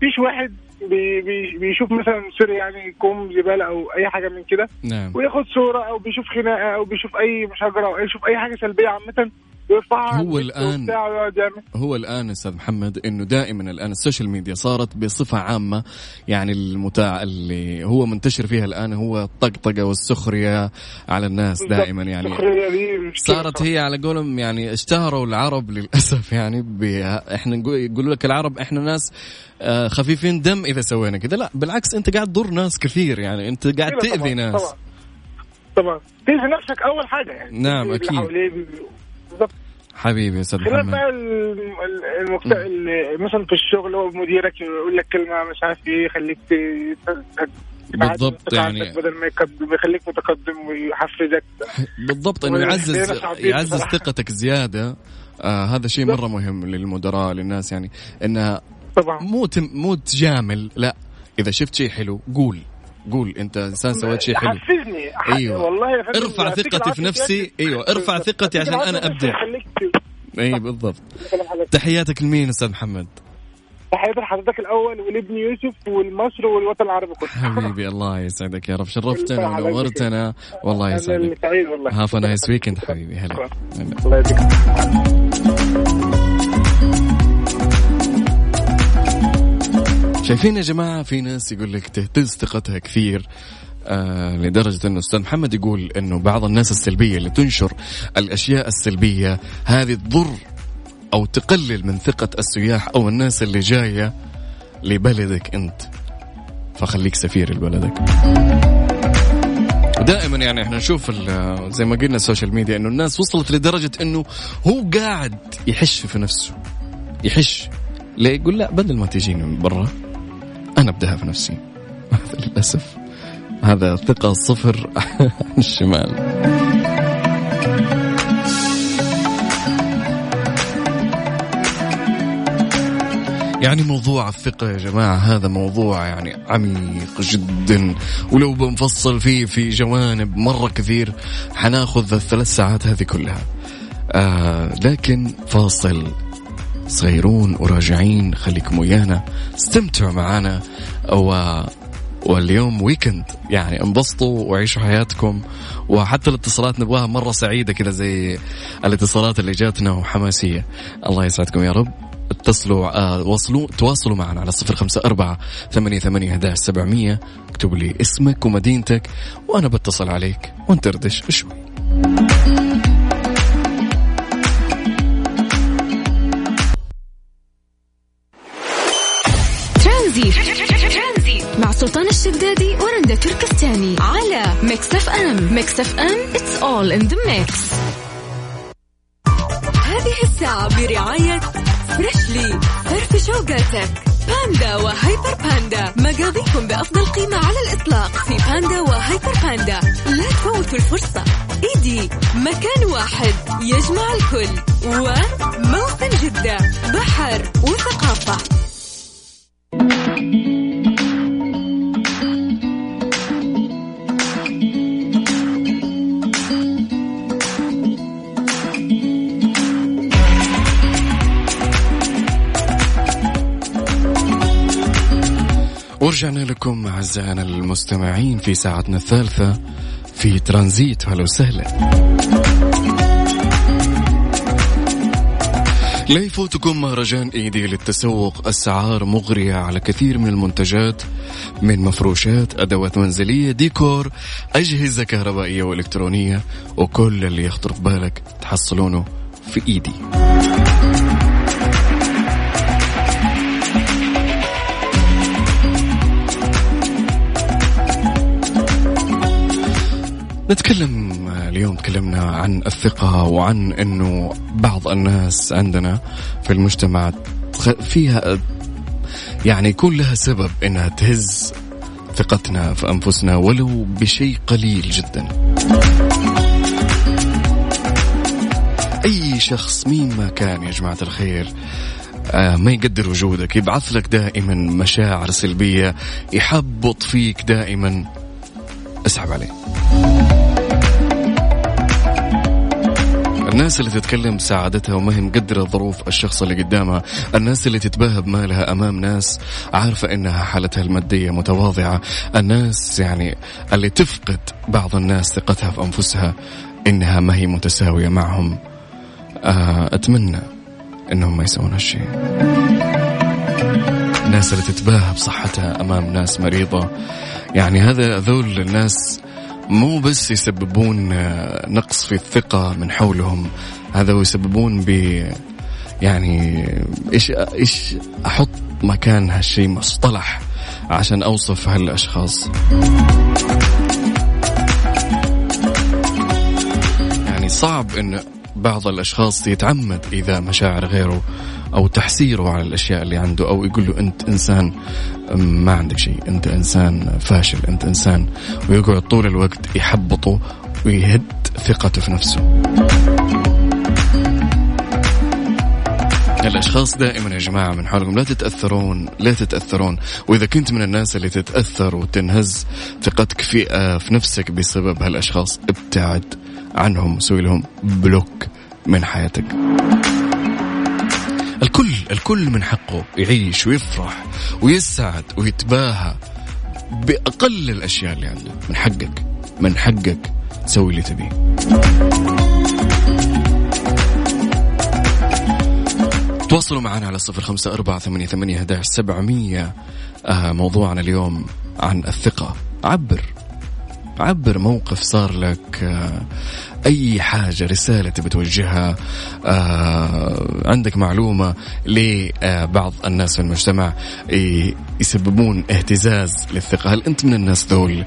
فيه واحد بي بي بيشوف مثلا sorry يعني كوم زباله أو أي حاجة من كده. نعم. وياخد صورة أو بيشوف خناقة أو بيشوف أي مشاجرة أو يشوف أي حاجة سلبية عامة. هو يعمل هو الآن أستاذ محمد أنه دائما الآن ال social media صارت بصفة عامة يعني المتاع اللي هو منتشر فيها الآن هو الطقطقة والسخرية على الناس دائما يعني صارت. هي على قولهم يعني اشتهروا العرب للأسف يعني إحنا نقول يقولوا لك العرب إحنا ناس آه، خفيفين دم إذا سوينا كذا لا بالعكس أنت قاعد تضر ناس كثير يعني أنت قاعد كده تأذي طبعاً، ناس. طبعا. طبعا تأذي نفسك أول حاجة يعني نعم، بي- بالظبط حبيبي يا أستاذ محمد. بقى ال- ال- المكت... ال- مثلا في الشغل هو مديرك يقول لك كلمة مش عارف إيه يخليك بالضبط، يعني- بدل ما يخليك متقدم ويحفزك. بالضبط انه ولا يعزز يعزز. ثقتك زيادة. آه هذا شيء مرة مهم للمدراء للناس يعني. انها طبعا. مو تم مو تجامل لا. إذا شفت شيء حلو قول. قول أنت إنسان سويت شيء حلو. حفزني أيوة. والله يا ارفع ثقتي في نفسي. أيوه ارفع. ثقتي عشان أنا أبدع. اي بالضبط. تحياتك لمين أستاذ محمد؟ تحياتي لحضرتك الأول ولابن يوسف والمصر والوطن العربي كله. حبيبي الله يسعدك يا رب. شرفتنا. ونورتنا. والله يسعدك. سعيد والله. have nice weekend حبيبي. هلا هلا. الله يديك شايفين يا جماعة في ناس يقول لك تهتز ثقتها كثير آه لدرجة إنه أستاذ محمد يقول إنه بعض الناس السلبية اللي تنشر الأشياء السلبية هذه تضر أو تقلل من ثقة السياح أو الناس اللي جاية لبلدك أنت. فخليك سفير لبلدك. دائما يعني إحنا نشوف زي ما قلنا ال social media إنه الناس وصلت لدرجة إنه هو قاعد يحش في نفسه. يحش. ليه؟ يقول لا بدل ما تجيني من برا. أنا أبدأها في نفسي. للأسف. هذا ثقة صفر عن الشمال. يعني موضوع الثقة يا جماعة هذا موضوع يعني عميق جدا. ولو بنفصل فيه في جوانب مرة كثير حناخذ الثلاث ساعات هذه كلها. آه لكن فاصل. صغيرون وراجعين خليكم ويانا استمتعوا معنا و واليوم ويكند يعني انبسطوا وعيشوا حياتكم. وحتى الاتصالات نبغاها مرة سعيدة كذا زي الاتصالات اللي جاتنا وحماسية. الله يسعدكم يا رب. اتصلوا آه وصلوا تواصلوا معنا على صفر خمسة أربعة ثمانية ثمانية سبعمية. اكتب لي اسمك ومدينتك وأنا بتصل عليك. وندردش شوي. على Mix FM Mix FM it's all in the mix. هذه الساعة برعاية فريشلي فرفش اوقاتك. باندا وهيبر باندا مقاضيكم بأفضل قيمة على الإطلاق في باندا وهيبر باندا لا تفوتوا الفرصة. إيدي. مكان واحد. يجمع الكل. وموسم جدة. بحر وثقافة. ورجعنا لكم أعزائنا المستمعين في ساعتنا الثالثة في ترانزيت. هلا وسهلا. لا يفوتكم مهرجان إيدي للتسوق. أسعار مغرية على كثير من المنتجات من مفروشات أدوات منزلية ديكور أجهزة كهربائية وإلكترونية وكل اللي يخطر في بالك تحصلونه في إيدي. نتكلم اليوم تكلمنا عن الثقة وعن إنه بعض الناس عندنا في المجتمع فيها يعني يكون لها سبب إنها تهز ثقتنا في أنفسنا ولو بشيء قليل جدا. أي شخص مين ما كان يا جماعة الخير آه، ما يقدر وجودك يبعث لك دائما مشاعر سلبية يحبط فيك دائما اسحب عليه الناس اللي تتكلم بسعادتها وما هي مقدرة ظروف الشخص اللي قدامها الناس اللي تتباهى بمالها أمام ناس عارفة إنها حالتها المادية متواضعة الناس يعني اللي تفقد بعض الناس ثقتها في أنفسها إنها ما هي متساوية معهم. آه، أتمنى إنهم ما يسوون هالشيء. الناس اللي تتباهى بصحتها أمام ناس مريضة. يعني هذا هذول الناس مو بس يسببون آه، نقص في الثقة من حولهم هذا يسببون ب يعني إيش إيش أحط مكان هالشيء مصطلح عشان أوصف هالأشخاص. يعني صعب ان بعض الأشخاص يتعمد إذا مشاعر غيره أو تحسيره على الأشياء اللي عنده أو يقول له أنت إنسان ما عندك شيء أنت إنسان فاشل أنت إنسان. ويقعد طول الوقت يحبطه ويهد ثقته في نفسه. الأشخاص دائما يا جماعة من حولكم لا تتأثرون لا تتأثرون. وإذا كنت من الناس اللي تتأثر وتنهز ثقتك في آه، في نفسك بسبب هالأشخاص ابتعد. عنهم سوي لهم بلوك من حياتك. الكل الكل من حقه يعيش ويفرح ويسعد ويتباهى بأقل الأشياء اللي عنده من حقك من حقك تسوي اللي تبيه. تواصلوا معنا على صفر خمسة أربعة ثمانية ثمانية سبعمية آه موضوعنا اليوم عن الثقة عبر عبر موقف صار لك آه أي حاجة رسالة تبي توجهها آه عندك معلومة لبعض الناس في المجتمع يسببون اهتزاز للثقة. هل أنت من الناس ذول؟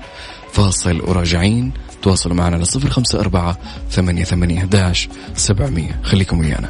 فاصل وراجعين. تواصلوا معنا على صفر خمسة أربعة ثمانية ثمانية خليكم ويانا.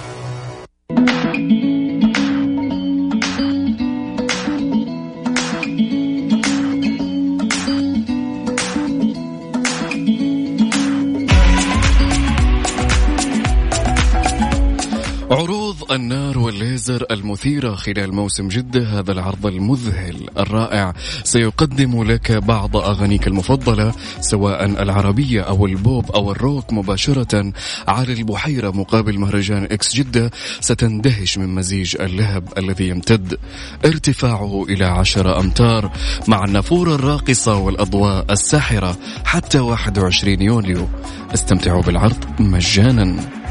والليزر المثيرة خلال موسم جدة هذا العرض المذهل الرائع. سيقدم لك بعض أغانيك المفضلة سواء العربية أو البوب أو الروك مباشرة على البحيرة مقابل مهرجان إكس جدة. ستندهش من مزيج اللهب الذي يمتد. ارتفاعه إلى عشر أمتار مع النافورة الراقصة والأضواء الساحرة حتى 21 يوليو استمتعوا بالعرض مجانا.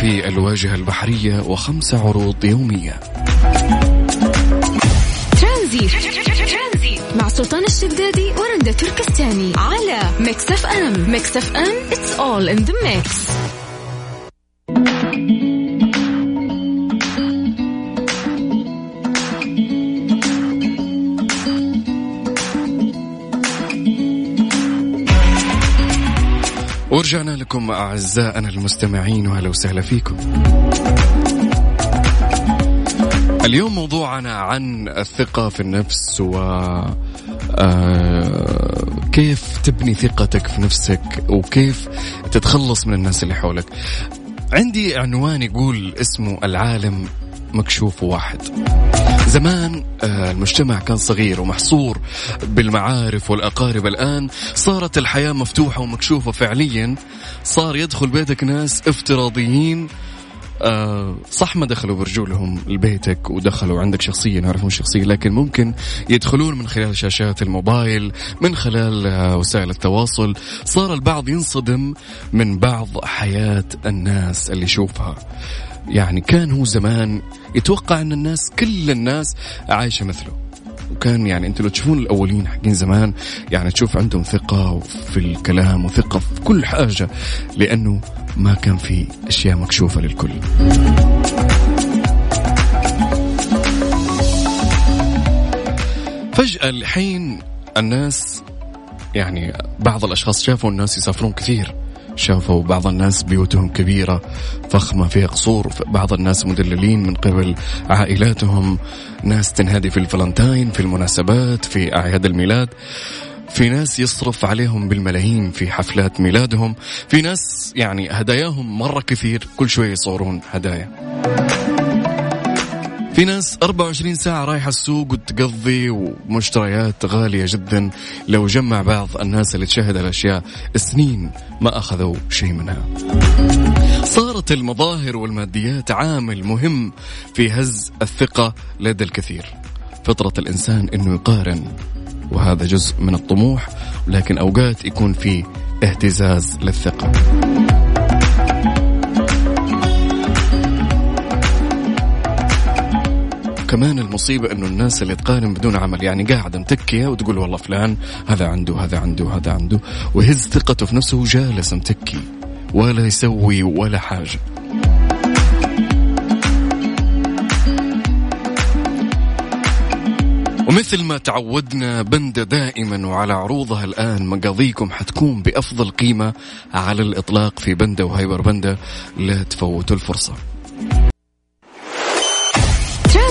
في الواجهة البحرية وخمس عروض يومية. ترانزيت مع سلطان الشدادي ورندا تركستاني. على Mix FM. Mix FM it's all in the mix. ورجعنا لكم أعزائنا المستمعين وأهلا وسهلا فيكم. اليوم موضوعنا عن الثقة في النفس و آه، كيف تبني ثقتك في نفسك وكيف تتخلص من الناس اللي حولك. عندي عنوان يقول اسمه العالم مكشوف واحد. زمان آه، المجتمع كان صغير ومحصور بالمعارف والأقارب. الآن صارت الحياة مفتوحة ومكشوفة فعليا. صار يدخل بيتك ناس افتراضيين. آه صح ما دخلوا برجولهم لبيتك ودخلوا عندك شخصيا يعرفون شخصيا لكن ممكن يدخلون من خلال شاشات الموبايل من خلال آه وسائل التواصل. صار البعض ينصدم من بعض حياة الناس اللي يشوفها. يعني كان هو زمان يتوقع أن الناس كل الناس عايشة مثله وكان يعني أنتوا لو تشوفون الأولين حقين زمان يعني تشوف عندهم ثقة في الكلام وثقة في كل حاجة لأنه ما كان في أشياء مكشوفة للكل. فجأة الحين الناس يعني بعض الأشخاص شافوا الناس يسافرون كثير شافوا بعض الناس بيوتهم كبيرة فخمة فيها قصور بعض الناس مدللين من قبل عائلاتهم ناس تنهدي في الفلنتاين في المناسبات في أعياد الميلاد في ناس يصرف عليهم بالملايين في حفلات ميلادهم في ناس يعني هداياهم مرة كثير كل شوية يصورون هدايا. في ناس 24 ساعة رايحة السوق وتقضي ومشتريات غالية جدا. لو جمع بعض الناس اللي تشاهد الأشياء سنين ما أخذوا شيء منها. صارت المظاهر والماديات عامل مهم في هز الثقة لدى الكثير. فطرة الإنسان أنه يقارن وهذا جزء من الطموح لكن أوقات يكون في اهتزاز للثقة. كمان المصيبة إنه الناس اللي تقارن بدون عمل يعني قاعدة متكية وتقول والله فلان هذا عنده هذا عنده هذا عنده ويهز ثقته في نفسه وجالس متكي ولا يسوي ولا حاجة. ومثل ما تعودنا بندا دائما وعلى عروضها الآن مقاضيكم حتكون بأفضل قيمة على الإطلاق في بندا وهايبر بندا لا تفوتوا الفرصة.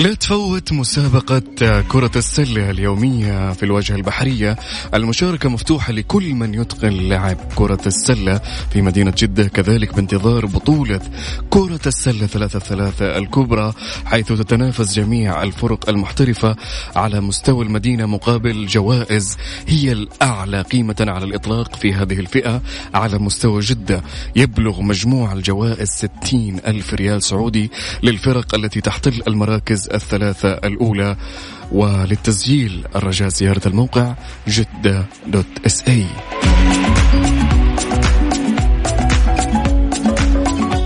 لا تفوت مسابقة كرة السلة اليومية في الواجهة البحرية. المشاركة مفتوحة لكل من يتقن لعب كرة السلة في مدينة جدة كذلك بانتظار بطولة كرة السلة ثلاثة ثلاثة الكبرى حيث تتنافس جميع الفرق المحترفة على مستوى المدينة مقابل جوائز هي الأعلى قيمة على الإطلاق في هذه الفئة على مستوى جدة. يبلغ مجموع الجوائز 60 ألف ريال سعودي للفرق التي تحتل المراكز الثلاثة الأولى وللتسجيل الرجاء زيارة الموقع جدة دوت اس اي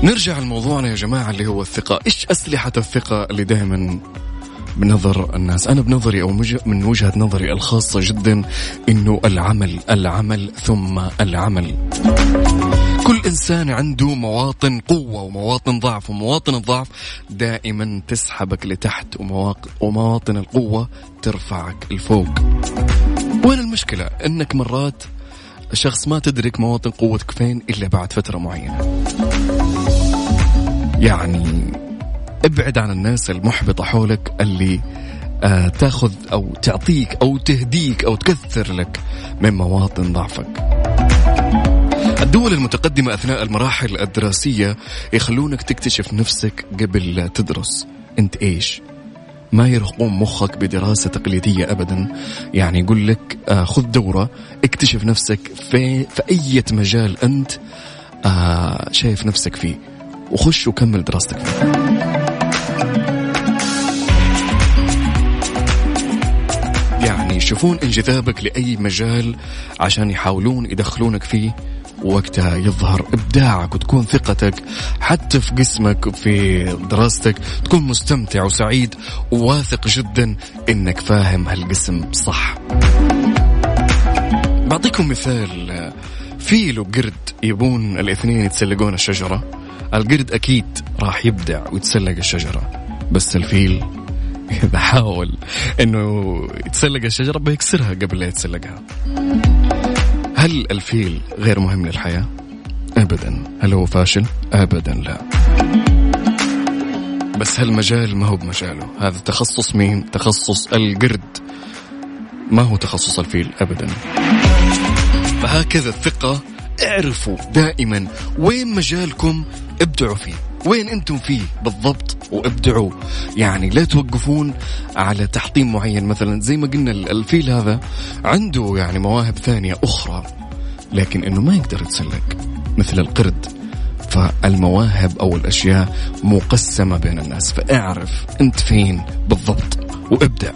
نرجع لموضوعنا يا جماعة اللي هو الثقة. إيش أسلحة الثقة اللي دائما بنظر الناس؟ أنا بنظري أو من وجهة نظري الخاصة جدا إنه العمل العمل ثم العمل. كل إنسان عنده مواطن قوة ومواطن ضعف ومواطن الضعف دائما تسحبك لتحت ومواطن القوة ترفعك لفوق. وين المشكلة؟ إنك مرات شخص ما تدرك مواطن قوتك فين إلا بعد فترة معينة. يعني ابعد عن الناس المحبطة حولك اللي آه تاخذ أو تعطيك أو تهديك أو تكثر لك من مواطن ضعفك. الدول المتقدمة أثناء المراحل الدراسية يخلونك تكتشف نفسك قبل لا تدرس. أنت إيش؟ ما يرهقون مخك بدراسة تقليدية أبدا؟ يعني يقول لك آه خذ دورة اكتشف نفسك في, في أي مجال أنت آه شايف نفسك فيه وخش وكمل دراستك. فيه يعني يشوفون انجذابك لأي مجال عشان يحاولون يدخلونك فيه. وقتها يظهر إبداعك وتكون ثقتك حتى في قسمك وفي دراستك تكون مستمتع وسعيد وواثق جدا إنك فاهم هالقسم صح. بعطيكم مثال فيل وقرد يبون الاثنين يتسلقون الشجرة. القرد أكيد راح يبدع ويتسلق الشجرة بس الفيل إذا حاول إنه يتسلق الشجرة بيكسرها قبل لا يتسلقها. هل الفيل غير مهم للحياة؟ أبدا. هل هو فاشل؟ أبدا لا. بس هالمجال ما هو بمجاله. هذا تخصص مين؟ تخصص القرد. ما هو تخصص الفيل؟ أبدا. فهكذا الثقة. اعرفوا دائما وين مجالكم. ابدعوا فيه. وين أنتم فيه بالضبط؟ وابدعوا. يعني لا توقفون على تحطيم معين. مثلا زي ما قلنا الفيل هذا عنده يعني مواهب ثانية أخرى لكن إنه ما يقدر يتسلق مثل القرد. فالمواهب أو الأشياء مقسمة بين الناس. فاعرف أنت فين بالضبط وابدع.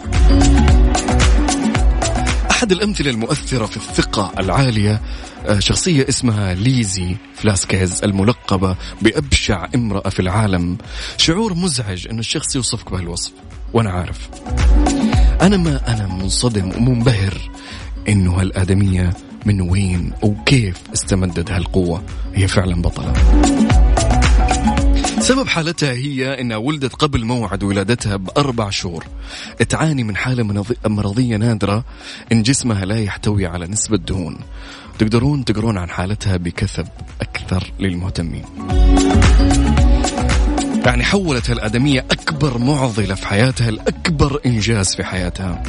أحد الأمثلة المؤثرة في الثقة العالية آه، شخصية اسمها ليزي فلاسكيز الملقبة بأبشع امرأة في العالم. شعور مزعج أن الشخص يوصفك بهالوصف وأنا عارف. أنا ما أنا منصدم ومنبهر انه هالآدمية من وين وكيف استمدت هالقوة. هي فعلا بطلة. سبب حالتها هي إنها ولدت قبل موعد ولادتها بأربع شهور. تعاني من حالة منظ- مرضية نادرة إن جسمها لا يحتوي على نسبة دهون. تقدرون تقرون عن حالتها بكثب أكثر للمهتمين. يعني حولت الآدمية أكبر معضلة في حياتها لأكبر إنجاز في حياتها.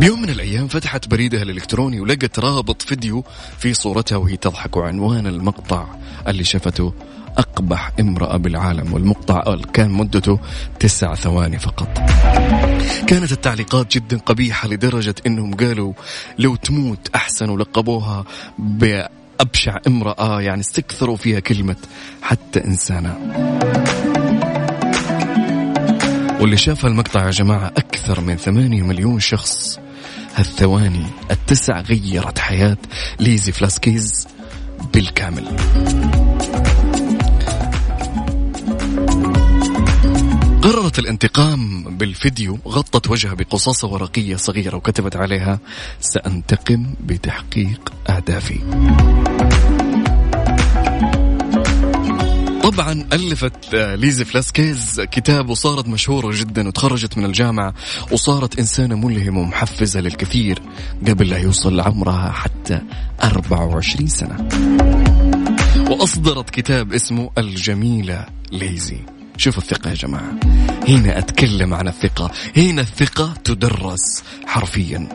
بيوم من الأيام فتحت بريدها الإلكتروني ولقت رابط فيديو في صورتها وهي تضحك وعنوان المقطع اللي شفته أقبح امرأة بالعالم والمقطع كان مدته تسع ثواني فقط. كانت التعليقات جدا قبيحة لدرجة أنهم قالوا لو تموت أحسن ولقبوها بأبشع امرأة يعني استكثروا فيها كلمة حتى إنسانة واللي شاف المقطع يا جماعة أكثر من ثمانية مليون شخص هالثواني التسع غيرت حياة ليزي فلاسكيز بالكامل. قررت الانتقام بالفيديو غطت وجهها بقصاصة ورقية صغيرة وكتبت عليها سأنتقم بتحقيق أهدافي. طبعا ألفت ليزي فلاسكيز كتاب وصارت مشهورة جدا وتخرجت من الجامعة وصارت إنسانة ملهمة ومحفزة للكثير قبل لا يوصل عمرها حتى 24 سنة. وأصدرت كتاب اسمه الجميلة ليزي. شوفوا الثقة يا جماعة. هنا أتكلم عن الثقة. هنا الثقة تدرس حرفيا.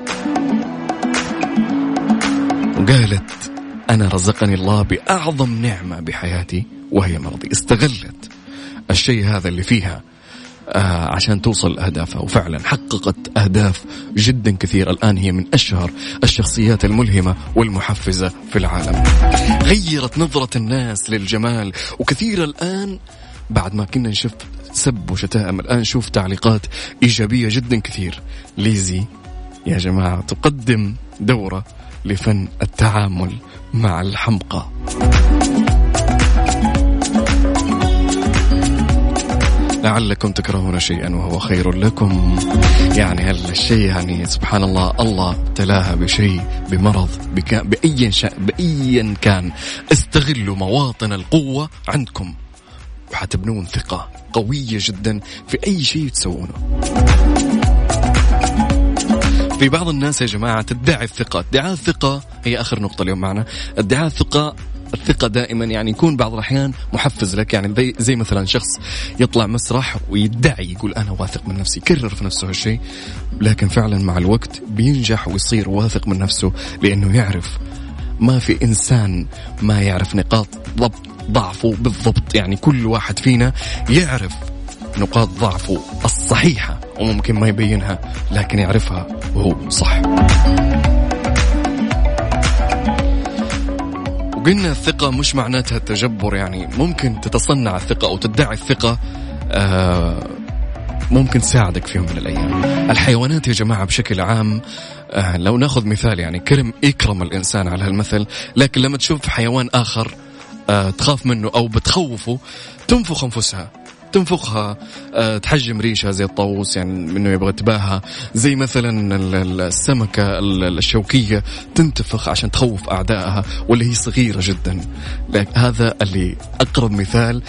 وقالت أنا رزقني الله بأعظم نعمة بحياتي وهي مرضي. استغلت الشيء هذا اللي فيها آه عشان توصل لأهدافها وفعلا حققت أهداف جدا كثيرة الآن هي من أشهر الشخصيات الملهمة والمحفزة في العالم. غيرت نظرة الناس للجمال. وكثير الآن بعد ما كنا نشوف سب وشتائم الآن نشوف تعليقات إيجابية جدا كثير. ليزي يا جماعة تقدم دورة لفن التعامل مع الحمقى. لعلكم تكرهون شيئا وهو خير لكم. يعني هالشيء يعني سبحان الله الله ابتلاها بشيء بمرض بأي بأيا كان استغلوا مواطن القوة عندكم. وحتبنون ثقة قوية جدا في أي شيء تسوونه. في بعض الناس يا جماعة تدعي الثقة. ادعاء الثقة هي آخر نقطة اليوم معنا. ادعاء الثقة الثقة دائما يعني يكون بعض الأحيان محفز لك. يعني زي, زي مثلا شخص يطلع مسرح ويدعي يقول أنا واثق من نفسي يكرر في نفسه هالشيء لكن فعلا مع الوقت بينجح ويصير واثق من نفسه لأنه يعرف ما في إنسان ما يعرف نقاط ضبط ضعفه بالضبط. يعني كل واحد فينا يعرف نقاط ضعفه الصحيحة وممكن ما يبينها لكن يعرفها وهو صح. وقلنا الثقة مش معناتها التجبر يعني ممكن تتصنع الثقة أو تدعي الثقة آه ممكن تساعدك في يوم من الأيام. الحيوانات يا جماعة بشكل عام آه، لو ناخذ مثال يعني كرم يكرم الإنسان على هالمثل لكن لما تشوف حيوان آخر تخاف منه أو بتخوفه تنفخ أنفسها. تنفخها آه، تحجم ريشها زي الطاووس يعني منه يبغى تباها زي مثلا ال- ال- السمكة ال- الشوكية تنتفخ عشان تخوف أعدائها واللي هي صغيرة جدا. لك هذا اللي أقرب مثال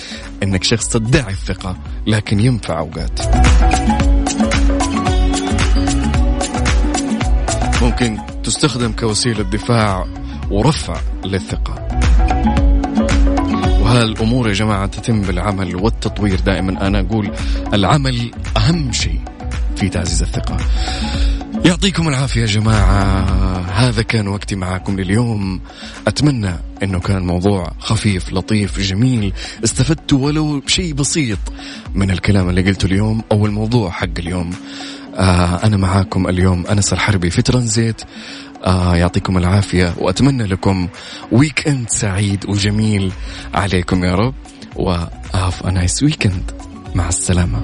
أنك شخص تدعي الثقة لكن ينفع أوقات. ممكن تستخدم كوسيلة دفاع ورفع للثقة. وهالأمور يا جماعة تتم بالعمل والتطوير. دائما أنا أقول العمل أهم شيء في تعزيز الثقة. يعطيكم العافية يا جماعة. هذا كان وقتي معاكم لليوم. أتمنى أنه كان موضوع خفيف لطيف جميل. استفدتوا ولو شيء بسيط من الكلام اللي قلته اليوم أو الموضوع حق اليوم. آه أنا معاكم اليوم أنس الحربي في ترانزيت. آه يعطيكم العافية وأتمنى لكم weekend سعيد وجميل عليكم يا رب. وهاف نايس ويكند مع السلامة.